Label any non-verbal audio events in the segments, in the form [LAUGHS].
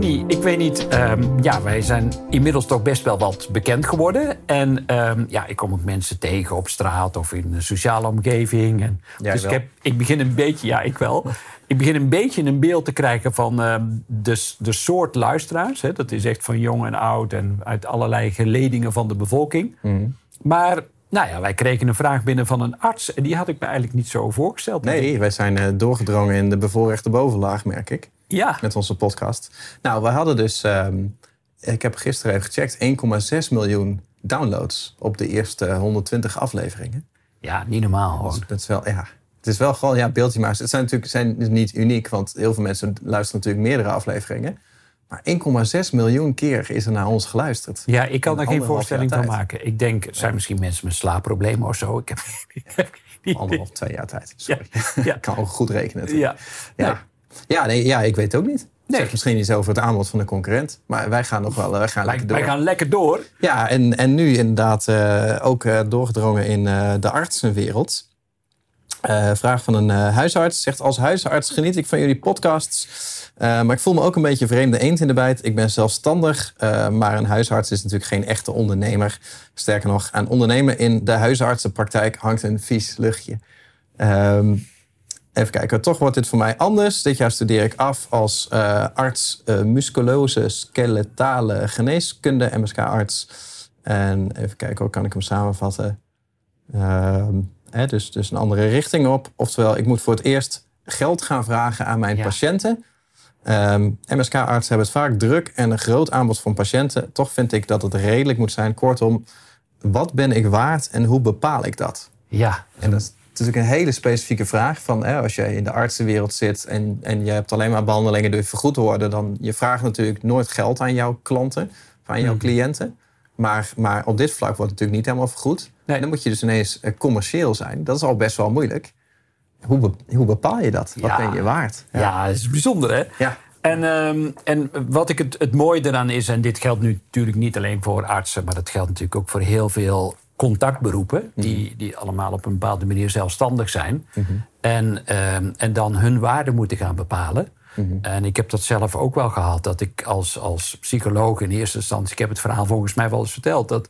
Tony, ik weet niet, ehm, ja, wij zijn inmiddels toch best wel wat bekend geworden. En ehm, ja, ik kom ook mensen tegen op straat of in een sociale omgeving. En, Jij dus ik, heb, ik begin een beetje, ja, ik wel. Ik begin een beetje een beeld te krijgen van ehm, de, de soort luisteraars. Hè. Dat is echt van jong en oud en uit allerlei geledingen van de bevolking. Mhm. Maar nou ja, wij kregen een vraag binnen van een arts. En die had ik me eigenlijk niet zo voorgesteld. Nee, wij zijn eh, doorgedrongen in de bevoorrechte bovenlaag, merk ik. Ja, Met onze podcast. Nou, we hadden dus... ehm, ik heb gisteren even gecheckt... 1,6 miljoen downloads op de eerste 120 afleveringen. ja niet normaal hoor. Dus dat is wel, ja... Het is wel gewoon, ja, beeldje maar. Het zijn natuurlijk zijn niet uniek, want heel veel mensen luisteren natuurlijk meerdere afleveringen. Maar 1,6 miljoen keer is er naar ons geluisterd. Ja, ik kan er geen voorstelling van maken. Ik denk, het zijn misschien mensen met slaapproblemen of zo. Ik heb, [LAUGHS] ik heb. Anderhalf, twee jaar tijd. Sorry. Ja. [LAUGHS] ik kan ook goed rekenen. Ja. Ja. Ja, nee, ja, ik weet het ook niet. Nee. Zeg misschien iets over het aanbod van de concurrent. Maar wij gaan nog wel wij gaan lekker door. wij gaan lekker door. Ja, en, en nu inderdaad eh, ook eh, doorgedrongen in eh, de artsenwereld. Eh, vraag van een eh, huisarts. Zegt als huisarts geniet ik van jullie podcasts. Eh, maar ik voel me ook een beetje vreemde eend in de bijt. Ik ben zelfstandig, eh, maar een huisarts is natuurlijk geen echte ondernemer. Sterker nog, aan ondernemen in de huisartsenpraktijk hangt een vies luchtje. Ehm, even kijken, toch wordt dit voor mij anders. Dit jaar studeer ik af als eh, arts eh musculose skeletale geneeskunde, MSK-arts. En even kijken, hoe kan ik hem samenvatten? Ehm, hè, dus, dus een andere richting op. Oftewel, ik moet voor het eerst geld gaan vragen aan mijn Ja. patiënten. Ehm, MSK-artsen hebben het vaak druk en een groot aanbod van patiënten. Toch vind ik dat het redelijk moet zijn. Kortom, wat ben ik waard en hoe bepaal ik dat? Ja, En dat is natuurlijk een hele specifieke vraag. Van, hè, als je in de artsenwereld zit en, en je hebt alleen maar behandelingen die vergoed worden, dan je vraagt natuurlijk nooit geld aan jouw klanten, of aan jouw Mhm. cliënten. Maar, maar op dit vlak wordt het natuurlijk niet helemaal vergoed. Nee. Dan moet je dus ineens eh, commercieel zijn. Dat is al best wel moeilijk. Hoe, be- hoe bepaal je dat? Wat Ja. ben je waard? ja. dat is bijzonder hè. Ja. En, ehm, en wat ik het, het mooie eraan is, en dit geldt nu natuurlijk niet alleen voor artsen, maar dat geldt natuurlijk ook voor heel veel contactberoepen, die, die allemaal op een bepaalde manier zelfstandig zijn. en, ehm, en dan hun waarde moeten gaan bepalen. En ik heb dat zelf ook wel gehad, dat ik als, als psycholoog in eerste instantie, ik heb het verhaal volgens mij wel eens verteld, dat,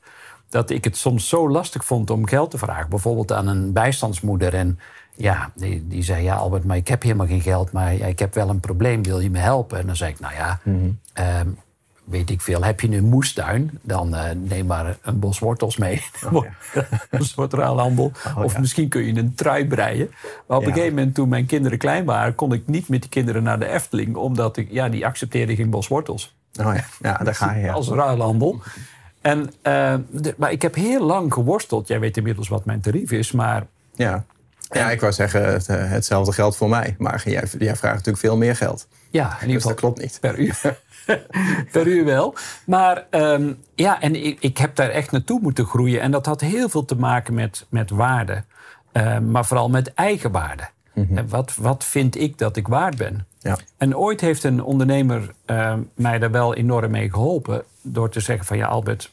dat ik het soms zo lastig vond om geld te vragen. Bijvoorbeeld aan een bijstandsmoeder. En ja, die, die zei, ja Albert, maar ik heb helemaal geen geld, maar ja, ik heb wel een probleem, wil je me helpen? En dan zei ik, nou ja, ehm, weet ik veel, heb je een moestuin, dan eh, neem maar een bos wortels mee. [LAUGHS] [LAUGHS] een soort ruilhandel. of ja. misschien kun je een trui breien. Maar op Ja. een gegeven moment, toen mijn kinderen klein waren, kon ik niet met die kinderen naar de Efteling, omdat ik, ja, die accepteerde geen bos wortels Oh ja. ja, daar ga je. Als ruilhandel. En, eh, de- maar ik heb heel lang geworsteld. Jij weet inmiddels wat mijn tarief is, maar Ja. Ja, ik wou zeggen, het, eh, hetzelfde geldt voor mij. Maar jij, jij vraagt natuurlijk veel meer geld. ja, in ieder Dus geval dat klopt niet. per uur. [LAUGHS] per uur wel. Maar ehm, ja, en ik, ik heb daar echt naartoe moeten groeien. En dat had heel veel te maken met, met waarde. Eh, maar vooral met eigenwaarde. En wat, wat vind ik dat ik waard ben? Ja. En ooit heeft een ondernemer eh, mij daar wel enorm mee geholpen. Door te zeggen van ja Albert,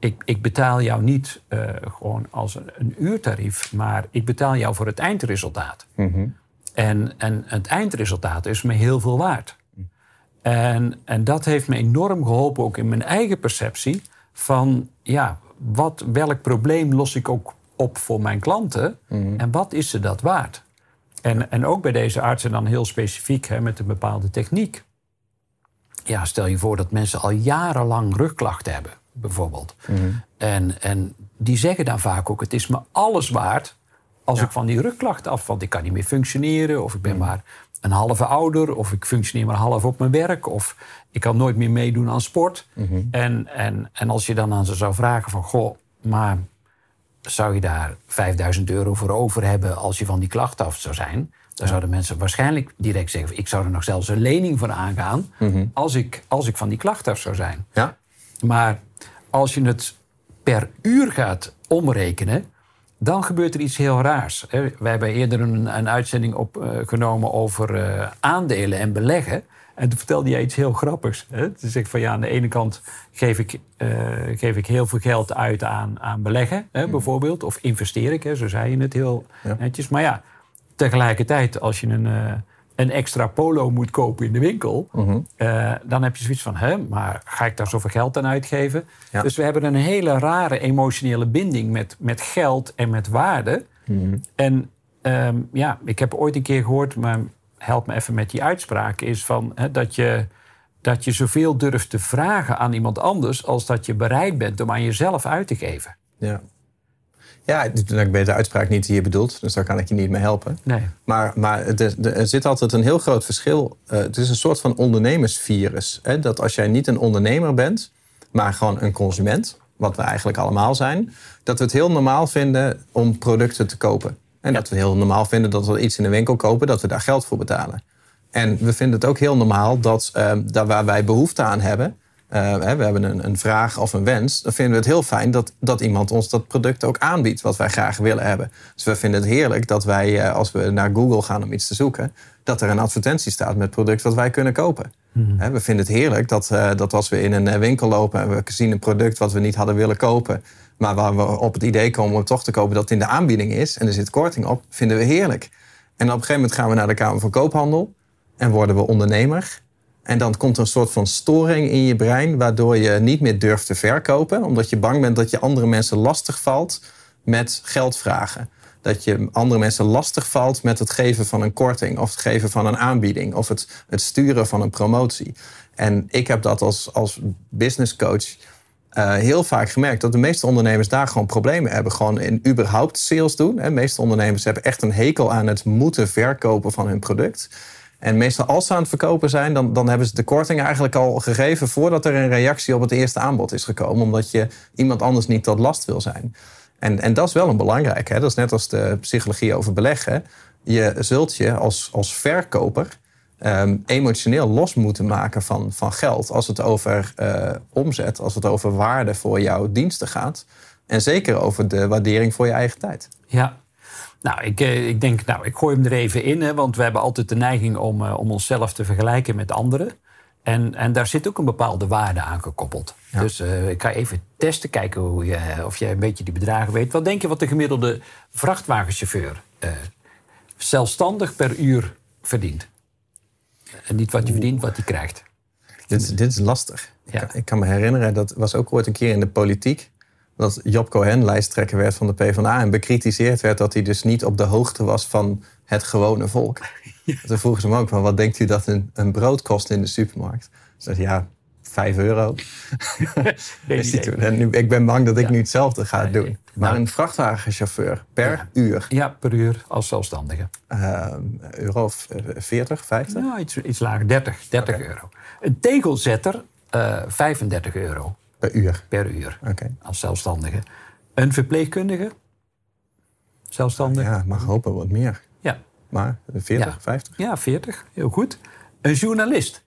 ik, ik betaal jou niet eh, gewoon als een, een uurtarief. Maar ik betaal jou voor het eindresultaat. En, en het eindresultaat is me heel veel waard. En, en dat heeft me enorm geholpen, ook in mijn eigen perceptie. Van ja, wat, welk probleem los ik ook op voor mijn klanten? En wat is ze dat waard? En, en ook bij deze artsen dan heel specifiek hè, met een bepaalde techniek. Ja, stel je voor dat mensen al jarenlang rugklachten hebben, bijvoorbeeld. En, en die zeggen dan vaak ook: het is me alles waard als ik van die rugklachten af, want ik kan niet meer functioneren, of ik ben maar een halve ouder, of ik functioneer maar half op mijn werk, of ik kan nooit meer meedoen aan sport. en, en, en als je dan aan ze zou vragen van, goh, maar zou je daar 5000 euro voor over hebben als je van die klachten af zou zijn? Dan zouden mensen waarschijnlijk direct zeggen, ik zou er nog zelfs een lening voor aangaan als, ik, als ik van die klachten af zou zijn. Ja? Maar als je het per uur gaat omrekenen, dan gebeurt er iets heel raars. Wij hebben eerder een, een uitzending opgenomen over eh, aandelen en beleggen. En toen vertelde jij iets heel grappigs. Hè? Toen ik van ja, aan de ene kant geef ik, eh, geef ik heel veel geld uit aan, aan beleggen, hè, bijvoorbeeld. Of investeer ik, hè, zo zei je het heel Ja. netjes. Maar ja, tegelijkertijd, als je een, eh, een extra polo moet kopen in de winkel, Mhm. eh, dan heb je zoiets van, hè, maar ga ik daar zoveel geld aan uitgeven? Ja. Dus we hebben een hele rare emotionele binding met, met geld en met waarde. Mhm. En ehm, ja, ik heb ooit een keer gehoord, maar help me even met die uitspraak, is van hè, dat, je, dat je zoveel durft te vragen aan iemand anders als dat je bereid bent om aan jezelf uit te geven. Ja. Ja, ik weet de uitspraak niet die je bedoelt, dus daar kan ik je niet mee helpen. Nee. Maar, maar er zit altijd een heel groot verschil. Eh, het is een soort van ondernemersvirus. Hè? Dat als jij niet een ondernemer bent, maar gewoon een consument, wat we eigenlijk allemaal zijn, dat we het heel normaal vinden om producten te kopen. En dat we heel normaal vinden dat we iets in de winkel kopen, dat we daar geld voor betalen. En we vinden het ook heel normaal dat eh, daar waar wij behoefte aan hebben, eh, we hebben een, een vraag of een wens, dan vinden we het heel fijn dat, dat iemand ons dat product ook aanbiedt wat wij graag willen hebben. Dus we vinden het heerlijk dat wij, eh, als we naar Google gaan om iets te zoeken, dat er een advertentie staat met product wat wij kunnen kopen. Hè, we vinden het heerlijk dat, eh, dat als we in een winkel lopen en we zien een product wat we niet hadden willen kopen, maar waar we op het idee komen om het toch te kopen dat het in de aanbieding is en er zit korting op, vinden we heerlijk. En op een gegeven moment gaan we naar de Kamer van Koophandel en worden we ondernemer. En dan komt er een soort van storing in je brein, waardoor je niet meer durft te verkopen, omdat je bang bent dat je andere mensen lastig valt met geldvragen. Dat je andere mensen lastig valt met het geven van een korting, of het geven van een aanbieding, of het, het sturen van een promotie. En ik heb dat als, als business coach eh, heel vaak gemerkt dat de meeste ondernemers daar gewoon problemen hebben. Gewoon in überhaupt sales doen. De meeste ondernemers hebben echt een hekel aan het moeten verkopen van hun product. En meestal als ze aan het verkopen zijn, dan, dan hebben ze de korting eigenlijk al gegeven voordat er een reactie op het eerste aanbod is gekomen. Omdat je iemand anders niet tot last wil zijn. En, en dat is wel een belangrijk. Hè? Dat is net als de psychologie over beleggen. Je zult je als, als verkoper ehm, emotioneel los moeten maken van, van geld. Als het over eh, omzet, als het over waarde voor jouw diensten gaat. En zeker over de waardering voor je eigen tijd. Ja. Nou, ik, eh, ik denk, nou, ik gooi hem er even in, hè, want we hebben altijd de neiging om, eh, om onszelf te vergelijken met anderen. En, en daar zit ook een bepaalde waarde aan gekoppeld. Dus eh, ik ga even testen, kijken hoe je, of jij een beetje die bedragen weet. Wat denk je wat de gemiddelde vrachtwagenchauffeur zelfstandig per uur verdient? En niet wat hij verdient, wat hij krijgt. Dit, is- dit is lastig. Ik, kan, ik kan me herinneren, dat was ook ooit een keer in de politiek. Dat Job Cohen lijsttrekker werd van de PvdA. En bekritiseerd werd dat hij dus niet op de hoogte was van het gewone volk. [LAUGHS] Toen vroegen ze hem ook van, wat denkt u dat een, een brood kost in de supermarkt? Ze zei ja, 5 euro. [LAUGHS] En nu, ik ben bang dat ik Ja. nu hetzelfde ga Nee. doen. Maar Nou. een vrachtwagenchauffeur per uur, Ja, per uur als zelfstandige. eh, euro of, eh, 40, 50? Ja, iets, iets lager, 30, 30 euro. Een tegelzetter, eh 35 euro Per uur. per uur als zelfstandige. Een verpleegkundige, zelfstandig. Ja, mag hopen wat meer. Ja. Maar 40, Ja. 50? ja, 40, heel goed. Een journalist.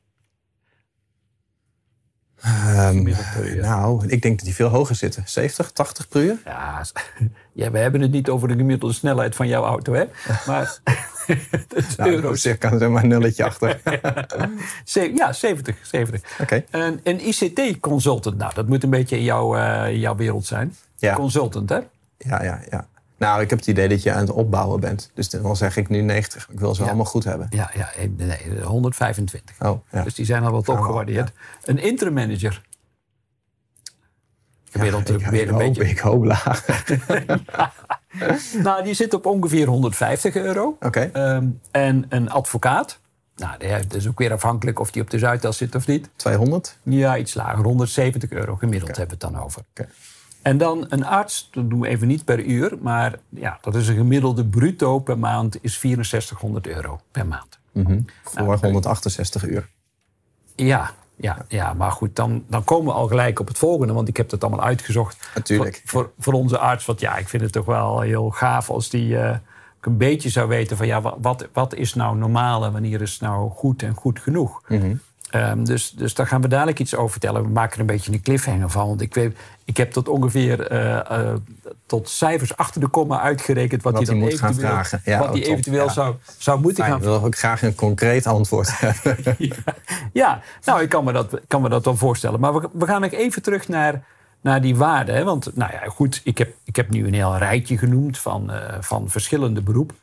Per uur. nou, ik denk dat die veel hoger zitten. 70, 80 per uur? Ja, [LAUGHS] ja, we hebben het niet over de gemiddelde snelheid van jouw auto, hè? [LAUGHS] Maar [LAUGHS] Nou, euro's. circa zeg maar een nulletje achter. Ja, 70. 70. Oké. Een, een ICT-consultant, nou, dat moet een beetje in jouw, eh, jouw wereld zijn. Ja. Consultant, hè? Ja, ja, ja. Nou, ik heb het idee dat je aan het opbouwen bent. Dus dan zeg ik nu 90. Ik wil ze Ja. allemaal goed hebben. Ja, ja eh, nee, 125. Oh, ja. Dus die zijn al wat opgewaardeerd. Een interim manager. Ik, weer ik een hoop, beetje. ik hoop laag. [LAUGHS] Nou, die zit op ongeveer 150 euro. Oké. Ehm, en een advocaat. Nou, dat is ook weer afhankelijk of die op de Zuidas zit of niet. 200? Ja, iets lager. 170 euro gemiddeld hebben we het dan over. Oké. En dan een arts, dat doen we even niet per uur. Maar ja, dat is een gemiddelde bruto per maand is 6400 euro per maand. Mhm. Voor Nou, 168 uur. Ja, ja, ja maar goed, dan, dan komen we al gelijk op het volgende. Want ik heb dat allemaal uitgezocht. Natuurlijk. Voor, voor, voor onze arts. Want ja, ik vind het toch wel heel gaaf als die eh, een beetje zou weten van ja, wa- wat, wat is nou normaal en wanneer is nou goed en goed genoeg. Mhm. Ehm, dus, dus daar gaan we dadelijk iets over vertellen. We maken er een beetje een cliffhanger van. Want ik, weet, ik heb tot ongeveer eh, eh, tot cijfers achter de komma uitgerekend wat, Wat hij dan moet gaan vragen. Ja, wat oh, hij top. eventueel Ja. zou, zou moeten Fijn, gaan ik wil ook graag een concreet antwoord [LAUGHS] hebben. ja, ja, nou, ik kan me dat, kan me dat wel voorstellen. Maar we, we gaan even terug naar, naar die waarden. Hè? Want, nou ja, goed, ik heb, ik heb nu een heel rijtje genoemd van, eh, van verschillende beroepen.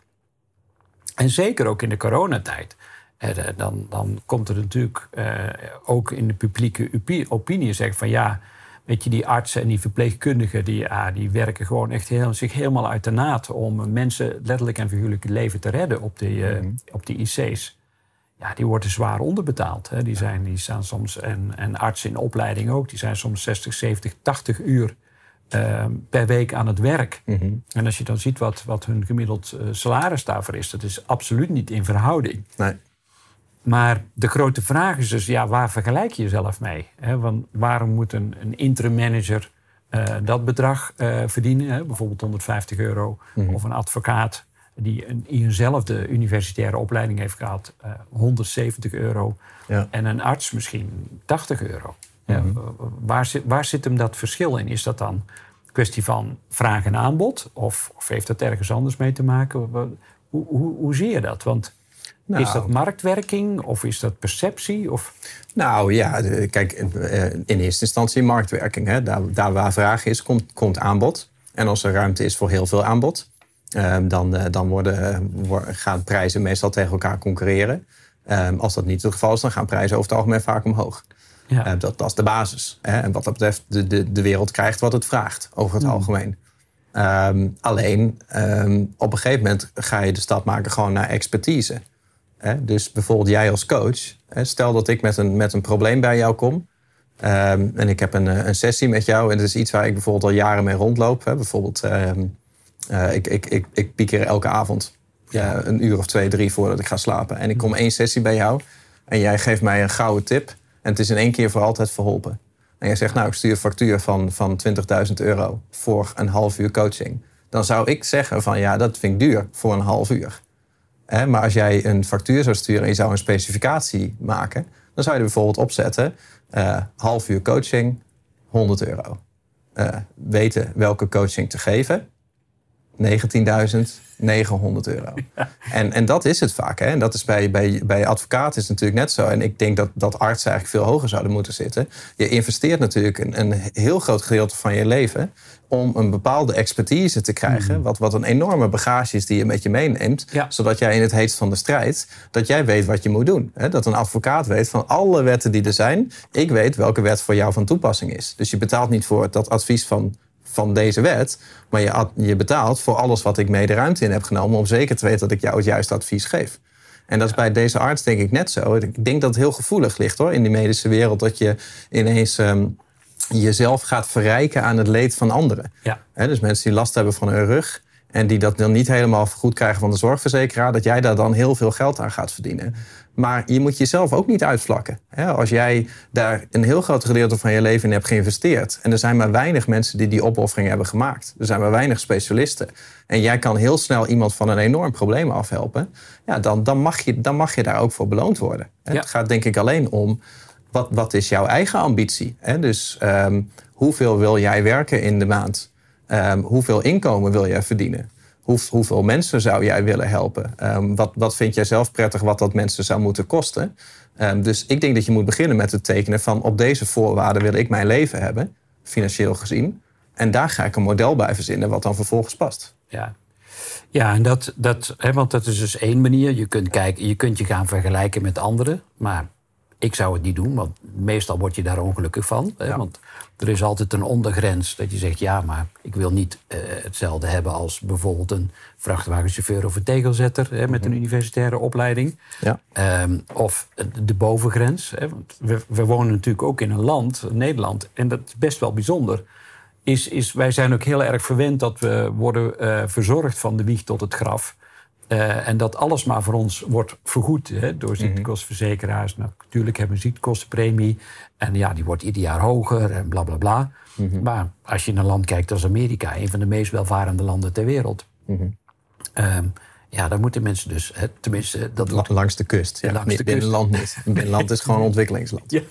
En zeker ook in de coronatijd. Eh, dan, dan komt er natuurlijk eh, ook in de publieke opi- opinie zeggen van ja, weet je, die artsen en die verpleegkundigen, die, ja, die werken gewoon echt heel, zich helemaal uit de naad om mensen letterlijk en figuurlijk het leven te redden op die, eh, op die IC's. Ja, die worden zwaar onderbetaald. Hè. Die, zijn, die staan soms, en, en artsen in opleiding ook, die zijn soms 60, 70, 80 uur eh, per week aan het werk. En als je dan ziet wat, wat hun gemiddeld eh, salaris daarvoor is, dat is absoluut niet in verhouding. Nee. Maar de grote vraag is dus, ja, waar vergelijk je jezelf mee? Hè? Want waarom moet een, een interim manager eh, dat bedrag eh, verdienen? Hè? Bijvoorbeeld 150 euro. Of een advocaat die een, in eenzelfde universitaire opleiding heeft gehad, eh 170 euro. Ja. En een arts misschien 80 euro. Ja, waar, zit, waar zit hem dat verschil in? Is dat dan een kwestie van vraag en aanbod? Of, of heeft dat ergens anders mee te maken? Hoe, hoe, hoe zie je dat? Want Nou. is dat marktwerking of is dat perceptie? Of, Nou ja, kijk, eh, in eerste instantie marktwerking. Hè. Daar, daar waar vraag is, komt, komt aanbod. En als er ruimte is voor heel veel aanbod, eh, dan, eh, dan worden, eh, gaan prijzen meestal tegen elkaar concurreren. Eh, als dat niet het geval is, dan gaan prijzen over het algemeen vaak omhoog. ja. Eh, dat, dat is de basis. Hè. En wat dat betreft, de, de, de wereld krijgt wat het vraagt, over het algemeen. Ehm, alleen, ehm, op een gegeven moment ga je de stap maken gewoon naar expertise. Hè? Dus bijvoorbeeld jij als coach, hè, stel dat ik met een, met een probleem bij jou kom. ehm, en ik heb een, eh, een sessie met jou en dat is iets waar ik bijvoorbeeld al jaren mee rondloop. Hè? Bijvoorbeeld, ehm, eh, ik, ik, ik, ik pieker elke avond ja, een uur of twee, drie voordat ik ga slapen. En ik kom één sessie bij jou en jij geeft mij een gouden tip. En het is in één keer voor altijd verholpen. En jij zegt, nou, ik stuur een factuur van, van 20.000 euro voor een half uur coaching. Dan zou ik zeggen van, ja, dat vind ik duur voor een half uur. Maar als jij een factuur zou sturen en je zou een specificatie maken, dan zou je bijvoorbeeld opzetten: eh half uur coaching, 100 euro. Eh, weten welke coaching te geven, 19.900 euro. [LAUGHS] En, en dat is het vaak. Hè? En dat is bij, bij, bij advocaten is het natuurlijk net zo. En ik denk dat, dat artsen eigenlijk veel hoger zouden moeten zitten. Je investeert natuurlijk een, een heel groot gedeelte van je leven om een bepaalde expertise te krijgen. Wat, wat een enorme bagage is die je met je meeneemt. Ja. Zodat jij in het heetst van de strijd, dat jij weet wat je moet doen. Hè? Dat een advocaat weet van alle wetten die er zijn. Ik weet welke wet voor jou van toepassing is. Dus je betaalt niet voor dat advies van, van deze wet. Maar je, je betaalt voor alles wat ik mee de ruimte in heb genomen. Om zeker te weten dat ik jou het juiste advies geef. En dat is bij deze arts denk ik net zo. Ik denk dat het heel gevoelig ligt hoor, in die medische wereld. Dat je ineens ehm, jezelf gaat verrijken aan het leed van anderen. Ja. Dus mensen die last hebben van hun rug en die dat dan niet helemaal goed krijgen van de zorgverzekeraar, dat jij daar dan heel veel geld aan gaat verdienen. Maar je moet jezelf ook niet uitvlakken. Als jij daar een heel groot gedeelte van je leven in hebt geïnvesteerd. En er zijn maar weinig mensen die die opoffering hebben gemaakt. Er zijn maar weinig specialisten. En jij kan heel snel iemand van een enorm probleem afhelpen. Ja, dan, dan, mag, je, dan mag je daar ook voor beloond worden. Ja. Het gaat denk ik alleen om wat, wat is jouw eigen ambitie? Dus ehm, hoeveel wil jij werken in de maand? Ehm, hoeveel inkomen wil jij verdienen? Hoe, hoeveel mensen zou jij willen helpen? Ehm, wat, wat vind jij zelf prettig wat dat mensen zou moeten kosten? Ehm, dus ik denk dat je moet beginnen met het tekenen van op deze voorwaarden wil ik mijn leven hebben, financieel gezien. En daar ga ik een model bij verzinnen wat dan vervolgens past. Ja, ja en dat, dat, hè, want dat is dus één manier. Je kunt, kijken, je kunt je gaan vergelijken met anderen. Maar ik zou het niet doen, want meestal word je daar ongelukkig van. Hè, Ja. Want er is altijd een ondergrens dat je zegt... ja, maar ik wil niet eh, hetzelfde hebben als bijvoorbeeld een vrachtwagenchauffeur... of een tegelzetter hè, met een universitaire opleiding. Ja. Ehm, of de bovengrens. Hè, want we, we wonen natuurlijk ook in een land, Nederland... en dat is best wel bijzonder is, is, wij zijn ook heel erg verwend dat we worden eh, verzorgd van de wieg tot het graf. Eh, en dat alles maar voor ons wordt vergoed hè, door ziektekostenverzekeraars. Nou, natuurlijk hebben we een ziektekostenpremie. En ja, die wordt ieder jaar hoger en bla bla bla. Maar als je naar een land kijkt als Amerika, een van de meest welvarende landen ter wereld. Ehm, Ja, daar moeten mensen dus, hè, tenminste, dat La- langs de kust. Ja, langs de binnenland niet. Binnenland [LAUGHS] is gewoon ontwikkelingsland. Ja,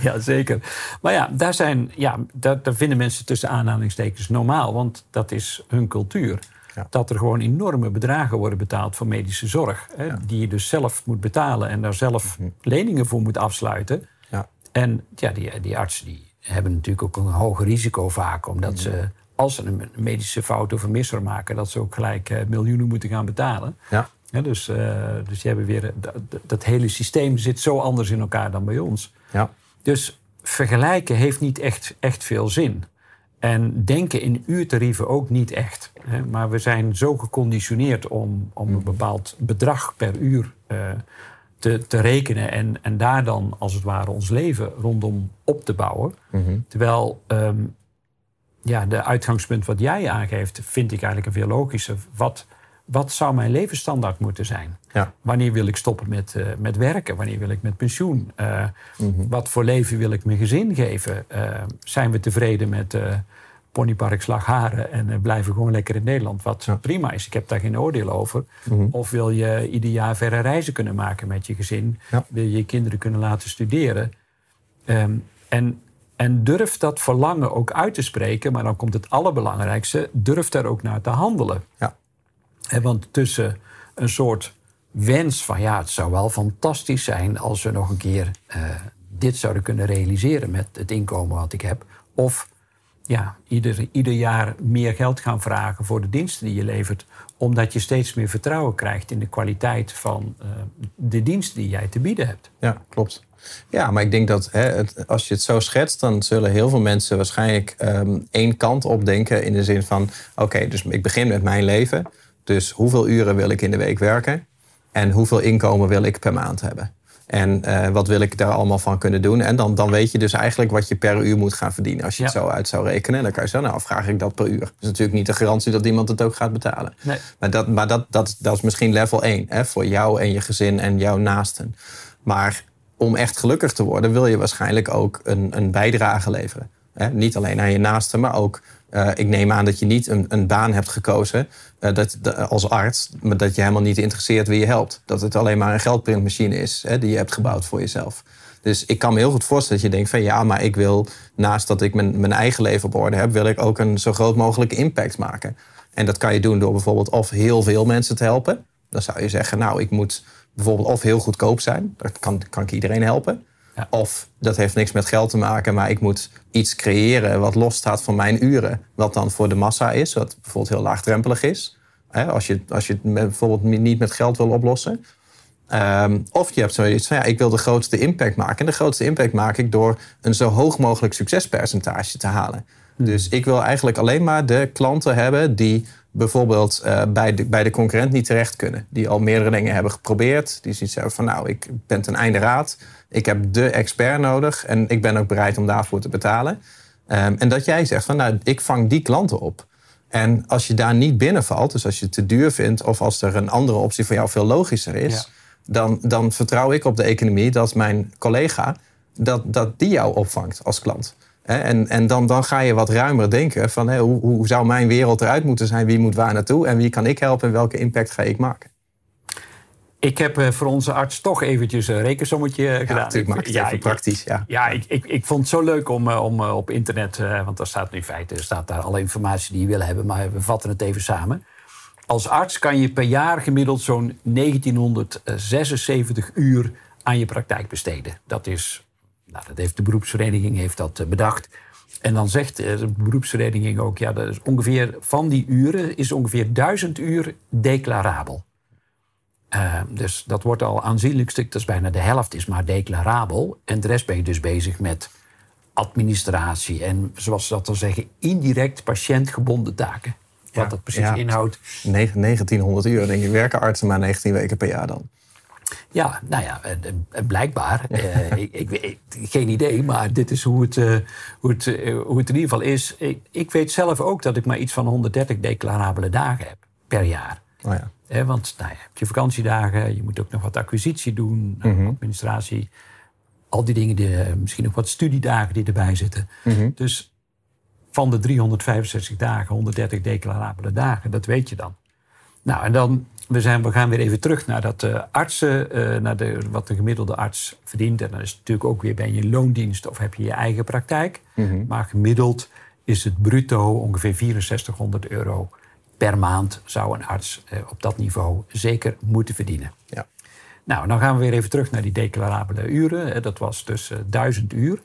ja. zeker. Maar ja, daar, zijn, ja daar, daar vinden mensen tussen aanhalingstekens normaal, want dat is hun cultuur. Ja. Dat er gewoon enorme bedragen worden betaald voor medische zorg. Hè, Die je dus zelf moet betalen en daar zelf leningen voor moet afsluiten. Ja. En ja, die, die artsen die hebben natuurlijk ook een hoger risico vaak, omdat ze, als ze een medische fout of een misser maken, dat ze ook gelijk eh, miljoenen moeten gaan betalen. Ja. Dus, eh, dus die hebben weer, dat, dat hele systeem zit zo anders in elkaar dan bij ons. Ja. Dus vergelijken heeft niet echt, echt veel zin. En denken in uurtarieven ook niet echt. Hè. Maar we zijn zo geconditioneerd om, om een bepaald bedrag per uur eh, te, te rekenen. En, en daar dan als het ware ons leven rondom op te bouwen. Mhm. Terwijl ehm, ja, de uitgangspunt wat jij aangeeft, vind ik eigenlijk een veel logischer. Wat, wat zou mijn levensstandaard moeten zijn? Ja. Wanneer wil ik stoppen met, eh, met werken? Wanneer wil ik met pensioen? Eh, Wat voor leven wil ik mijn gezin geven? Eh, zijn we tevreden met ponypark Slagharen en blijven gewoon lekker in Nederland? Wat Ja. prima is, ik heb daar geen oordeel over. Mhm. Of wil je ieder jaar verre reizen kunnen maken met je gezin? Ja. Wil je je kinderen kunnen laten studeren? Ehm, en, en durf dat verlangen ook uit te spreken, maar dan komt het allerbelangrijkste: durf daar ook naar te handelen. Ja. Want tussen een soort wens van ja, het zou wel fantastisch zijn als we nog een keer eh, dit zouden kunnen realiseren met het inkomen wat ik heb. Of ja, ieder, ieder jaar meer geld gaan vragen voor de diensten die je levert. Omdat je steeds meer vertrouwen krijgt in de kwaliteit van eh, de diensten die jij te bieden hebt. Ja, klopt. Ja, maar ik denk dat hè, als je het zo schetst, dan zullen heel veel mensen waarschijnlijk ehm, één kant op denken. In de zin van: oké, dus ik begin met mijn leven. Dus hoeveel uren wil ik in de week werken? En hoeveel inkomen wil ik per maand hebben? En eh, wat wil ik daar allemaal van kunnen doen? En dan, dan weet je dus eigenlijk wat je per uur moet gaan verdienen. Als je het zo uit zou rekenen. En dan kan je zeggen, nou, vraag ik dat per uur. Dat is natuurlijk niet de garantie dat iemand het ook gaat betalen. Nee. Maar dat, maar dat, dat, dat is misschien level 1 hè, voor jou en je gezin en jouw naasten. Maar om echt gelukkig te worden, wil je waarschijnlijk ook een, een bijdrage leveren. Hè? Niet alleen aan je naasten, maar ook. Eh, ik neem aan dat je niet een, een baan hebt gekozen eh, dat, als arts, maar dat je helemaal niet interesseert wie je helpt. Dat het alleen maar een geldprintmachine is hè, die je hebt gebouwd voor jezelf. Dus ik kan me heel goed voorstellen dat je denkt van ja, maar ik wil naast dat ik mijn, mijn eigen leven op orde heb, wil ik ook een zo groot mogelijke impact maken. En dat kan je doen door bijvoorbeeld of heel veel mensen te helpen. Dan zou je zeggen, nou, ik moet bijvoorbeeld of heel goedkoop zijn. Dat kan, kan ik iedereen helpen. Ja. Of dat heeft niks met geld te maken, maar ik moet iets creëren wat losstaat van mijn uren. Wat dan voor de massa is, wat bijvoorbeeld heel laagdrempelig is. Hè, als, je, als je het bijvoorbeeld niet met geld wil oplossen. Ehm, of je hebt zoiets van, ja, ik wil de grootste impact maken. En de grootste impact maak ik door een zo hoog mogelijk succespercentage te halen. Dus ik wil eigenlijk alleen maar de klanten hebben die bijvoorbeeld eh, bij, de, bij de concurrent niet terecht kunnen. Die al meerdere dingen hebben geprobeerd. Die zoiets hebben van, nou, ik ben ten einde raad. Ik heb de expert nodig en ik ben ook bereid om daarvoor te betalen. Ehm, en dat jij zegt van, nou, ik vang die klanten op. En als je daar niet binnenvalt, dus als je het te duur vindt... of als er een andere optie voor jou veel logischer is... Ja. Dan, dan vertrouw ik op de economie dat mijn collega... dat, dat die jou opvangt als klant. En, en dan, dan ga je wat ruimer denken van... hè, hoe, hoe zou mijn wereld eruit moeten zijn? Wie moet waar naartoe? En wie kan ik helpen? En welke impact ga ik maken? Ik heb eh, voor onze arts toch eventjes een rekensommetje eh, gedaan. Ja, natuurlijk maak Ik- het even ik- praktisch. Ja. Ja, ik, ik, ik vond het zo leuk om, eh, om op internet, want daar staat nu in feite staat daar alle informatie die je wil hebben, maar we vatten het even samen. Als arts kan je per jaar gemiddeld zo'n 1976 uur aan je praktijk besteden. Dat is, nou, dat heeft de beroepsvereniging heeft dat eh, bedacht. En dan zegt eh, de beroepsvereniging ook, ja, dat is ongeveer van die uren is ongeveer 1000 uur declarabel. Uh, dus dat wordt al aanzienlijk stuk, dat is bijna de helft is maar declarabel. En de rest ben je dus bezig met administratie en, zoals ze dat dan zeggen, indirect patiëntgebonden taken. Wat Ja, dat precies ja. inhoudt. Negen- 1900 uur, denk ik. Werken artsen maar 19 weken per jaar dan. Ja, nou ja, blijkbaar. [LAUGHS] Eh, ik, ik, geen idee, maar dit is hoe het, eh, hoe het, eh, hoe het in ieder geval is. Ik, ik weet zelf ook dat ik maar iets van 130 declarabele dagen heb per jaar. Oh ja. Hè, want nou ja, je hebt je vakantiedagen, je moet ook nog wat acquisitie doen, eh, administratie. Al die dingen, die, misschien ook wat studiedagen die erbij zitten. Dus van de 365 dagen, 130 declarabele dagen, dat weet je dan. Nou, en dan we, zijn, we gaan weer even terug naar dat uh, artsen, uh, naar de, wat de gemiddelde arts verdient. En dan is het natuurlijk ook weer, ben je loondienst of heb je je eigen praktijk. Mhm. Maar gemiddeld is het bruto ongeveer 6400 euro per maand zou een arts uh, op dat niveau zeker moeten verdienen. Ja. Nou, dan gaan we weer even terug naar die declarabele uren. Dat was dus 1000 uur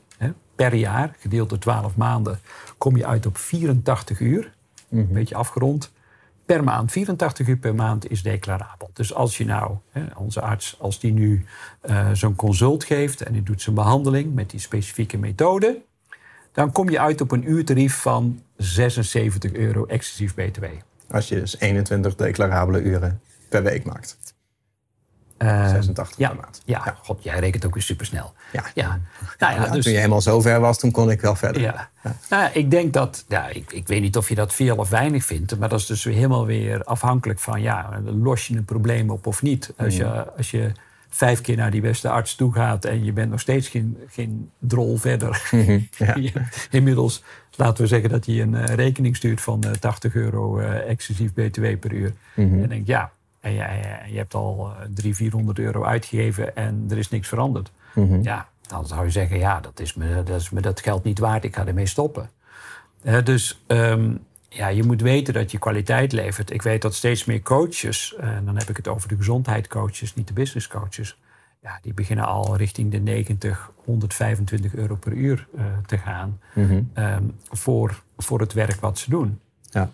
per jaar, gedeeld door 12 maanden, kom je uit op 84 uur. Een beetje afgerond per maand. 84 uur per maand is declarabel. Dus als je nou, hè, onze arts, als die nu uh, zo'n consult geeft en die doet zijn behandeling met die specifieke methode, dan kom je uit op een uurtarief van 76 euro exclusief BTW. Als je dus 21 declarabele uren per week maakt. Uh, 86 ja, per maand. Ja, ja, god, jij rekent ook weer supersnel. Ja. ja. Nou ja, Ja, dus, Toen je helemaal zo ver was, toen kon ik wel verder. Ja. Nou, ja, ik denk dat, ja, ik, ik weet niet of je dat veel of weinig vindt, maar dat is dus helemaal weer afhankelijk van, ja, los je een probleem op of niet. Als je, als je vijf keer naar die beste arts toe gaat en je bent nog steeds geen, geen drol verder. [LAUGHS] Ja. [LAUGHS] Je- Inmiddels, laten we zeggen dat hij een eh, rekening stuurt van eh, 80 euro eh, exclusief BTW per uur. En denk ja, en je, je hebt al eh, 300, 400 euro uitgegeven en er is niks veranderd. Ja, dan zou je zeggen, ja, dat is, me, dat is me dat geld niet waard, ik ga ermee stoppen. Eh, dus ehm, ja, je moet weten dat je kwaliteit levert. Ik weet dat steeds meer coaches, eh, en dan heb ik het over de gezondheidscoaches, niet de businesscoaches, ja, die beginnen al richting de 90, 125 euro per uur eh, te gaan ehm, voor, voor het werk wat ze doen. Ja.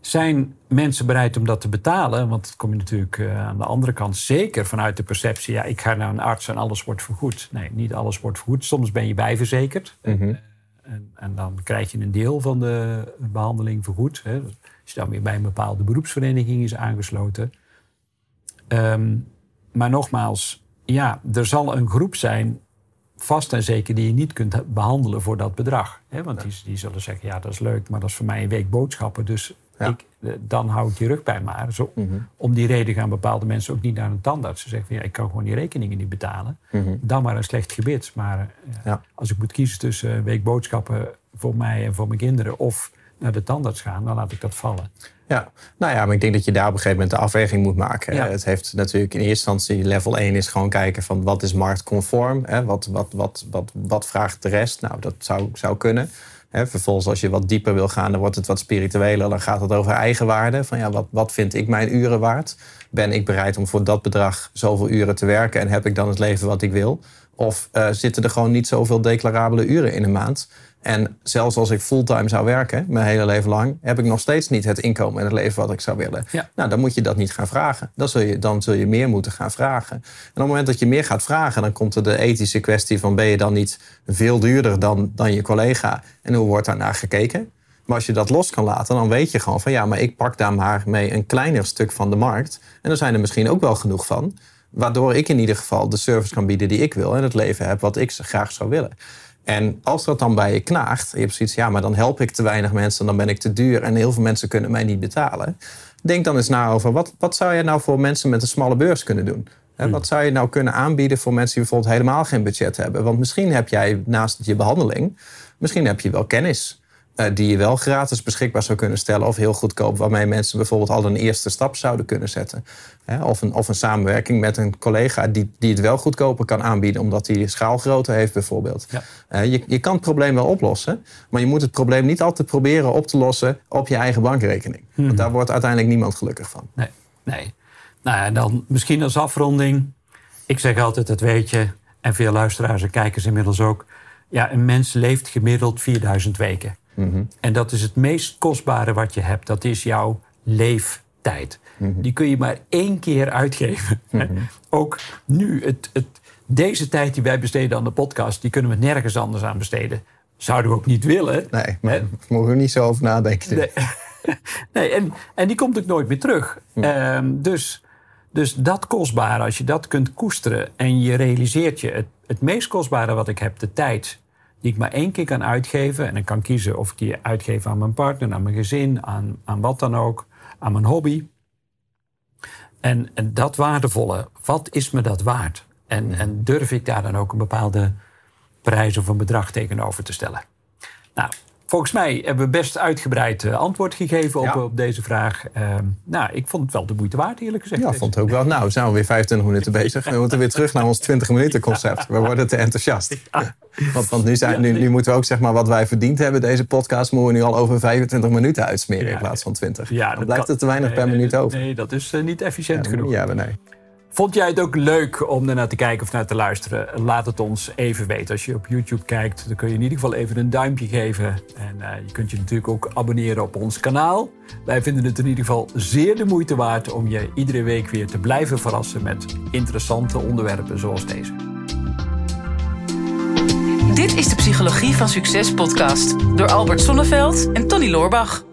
Zijn mensen bereid om dat te betalen? Want dat kom je natuurlijk eh, aan de andere kant zeker vanuit de perceptie... ja, ik ga naar een arts en alles wordt vergoed. Nee, niet alles wordt vergoed. Soms ben je bijverzekerd. Mhm. En, en dan krijg je een deel van de behandeling vergoed. Hè. Als je dan weer bij een bepaalde beroepsvereniging is aangesloten. Ehm, maar nogmaals, ja, er zal een groep zijn, vast en zeker, die je niet kunt behandelen voor dat bedrag. Hè? Want die, die zullen zeggen, ja, dat is leuk, maar dat is voor mij een week boodschappen. Dus. Ik, eh, dan hou ik die rug bij maar. Zo, Mhm. Om die reden gaan bepaalde mensen ook niet naar een tandarts. Ze zeggen, van, ja, ik kan gewoon die rekeningen niet betalen. Mhm. Dan maar een slecht gebit. Maar eh, Ja. als ik moet kiezen tussen een week boodschappen voor mij en voor mijn kinderen... of naar de tandarts gaan, dan laat ik dat vallen. Ja, nou ja, maar ik denk dat je daar op een gegeven moment de afweging moet maken. Ja. Het heeft natuurlijk in eerste instantie level 1 is gewoon kijken van wat is marktconform. Hè? Wat, wat, wat, wat, wat vraagt de rest? Nou, dat zou, zou kunnen. Vervolgens, als je wat dieper wil gaan, dan wordt het wat spiritueler. Dan gaat het over eigenwaarde. Van ja, wat, wat vind ik mijn uren waard? Ben ik bereid om voor dat bedrag zoveel uren te werken en heb ik dan het leven wat ik wil? Of eh, zitten er gewoon niet zoveel declarabele uren in een maand? En zelfs als ik fulltime zou werken, mijn hele leven lang, heb ik nog steeds niet het inkomen en het leven wat ik zou willen. Ja. Nou, dan moet je dat niet gaan vragen. Dan zul, je, dan zul je meer moeten gaan vragen. En op het moment dat je meer gaat vragen, dan komt er de ethische kwestie van ben je dan niet veel duurder dan, dan je collega? En hoe wordt daarnaar gekeken? Maar als je dat los kan laten, dan weet je gewoon van ja, maar ik pak daar maar mee een kleiner stuk van de markt. En er zijn er misschien ook wel genoeg van. Waardoor ik in ieder geval de service kan bieden die ik wil en het leven heb wat ik graag zou willen. En als dat dan bij je knaagt, en je hebt zoiets, ja, maar dan help ik te weinig mensen, dan ben ik te duur en heel veel mensen kunnen mij niet betalen. Denk dan eens na over wat, wat zou je nou voor mensen met een smalle beurs kunnen doen? Hè, Wat zou je nou kunnen aanbieden voor mensen die bijvoorbeeld helemaal geen budget hebben? Want misschien heb jij naast je behandeling, misschien heb je wel kennis. Eh, die je wel gratis beschikbaar zou kunnen stellen. Of heel goedkoop, waarmee mensen bijvoorbeeld al een eerste stap zouden kunnen zetten. Of een, of een samenwerking met een collega die, die het wel goedkoper kan aanbieden, omdat hij schaalgrootte heeft bijvoorbeeld. Ja. Eh, je, je kan het probleem wel oplossen, maar je moet het probleem niet altijd proberen op te lossen op je eigen bankrekening. Want daar wordt uiteindelijk niemand gelukkig van. Nee, nee. Nou ja, dan misschien als afronding. Ik zeg altijd, dat weet je. En veel luisteraars en kijkers inmiddels ook. Ja, een mens leeft gemiddeld 4000 weken. En dat is het meest kostbare wat je hebt. Dat is jouw leeftijd. Die kun je maar één keer uitgeven. Ook nu, het, het, deze tijd die wij besteden aan de podcast... die kunnen we nergens anders aan besteden. Zouden we ook niet willen. Nee, maar daar mogen we niet zo over nadenken. Nee, [LAUGHS] nee en, en die komt ook nooit meer terug. Ehm, dus, dus dat kostbare, als je dat kunt koesteren en je realiseert je, het, het meest kostbare wat ik heb, de tijd, die ik maar één keer kan uitgeven. En ik kan kiezen of ik die uitgeef aan mijn partner, aan mijn gezin, aan, aan wat dan ook, aan mijn hobby. En, en dat waardevolle, wat is me dat waard? En, en durf ik daar dan ook een bepaalde prijs of een bedrag tegenover te stellen? Nou, volgens mij hebben we best uitgebreid uh, antwoord gegeven op, Ja. op deze vraag. Ehm, nou, ik vond het wel de moeite waard, eerlijk gezegd. Ja, vond het ook wel. Nou, zijn we weer 25 minuten bezig. We moeten weer terug naar ons 20 minuten concept. We worden te enthousiast. Want, want nu, zijn, nu, nu moeten we ook zeg maar wat wij verdiend hebben. Deze podcast moeten we nu al over 25 minuten uitsmeren Ja. in plaats van 20. Ja, Dan blijft kan- er te weinig per nee, minuut over. Nee, dat is eh, niet efficiënt genoeg. Ja, nee. Vond jij het ook leuk om ernaar te kijken of naar te luisteren? Laat het ons even weten. Als je op YouTube kijkt, dan kun je in ieder geval even een duimpje geven. En eh, je kunt je natuurlijk ook abonneren op ons kanaal. Wij vinden het in ieder geval zeer de moeite waard om je iedere week weer te blijven verrassen met interessante onderwerpen zoals deze. Dit is de Psychologie van Succes podcast door Albert Sonneveld en Tony Loorbach.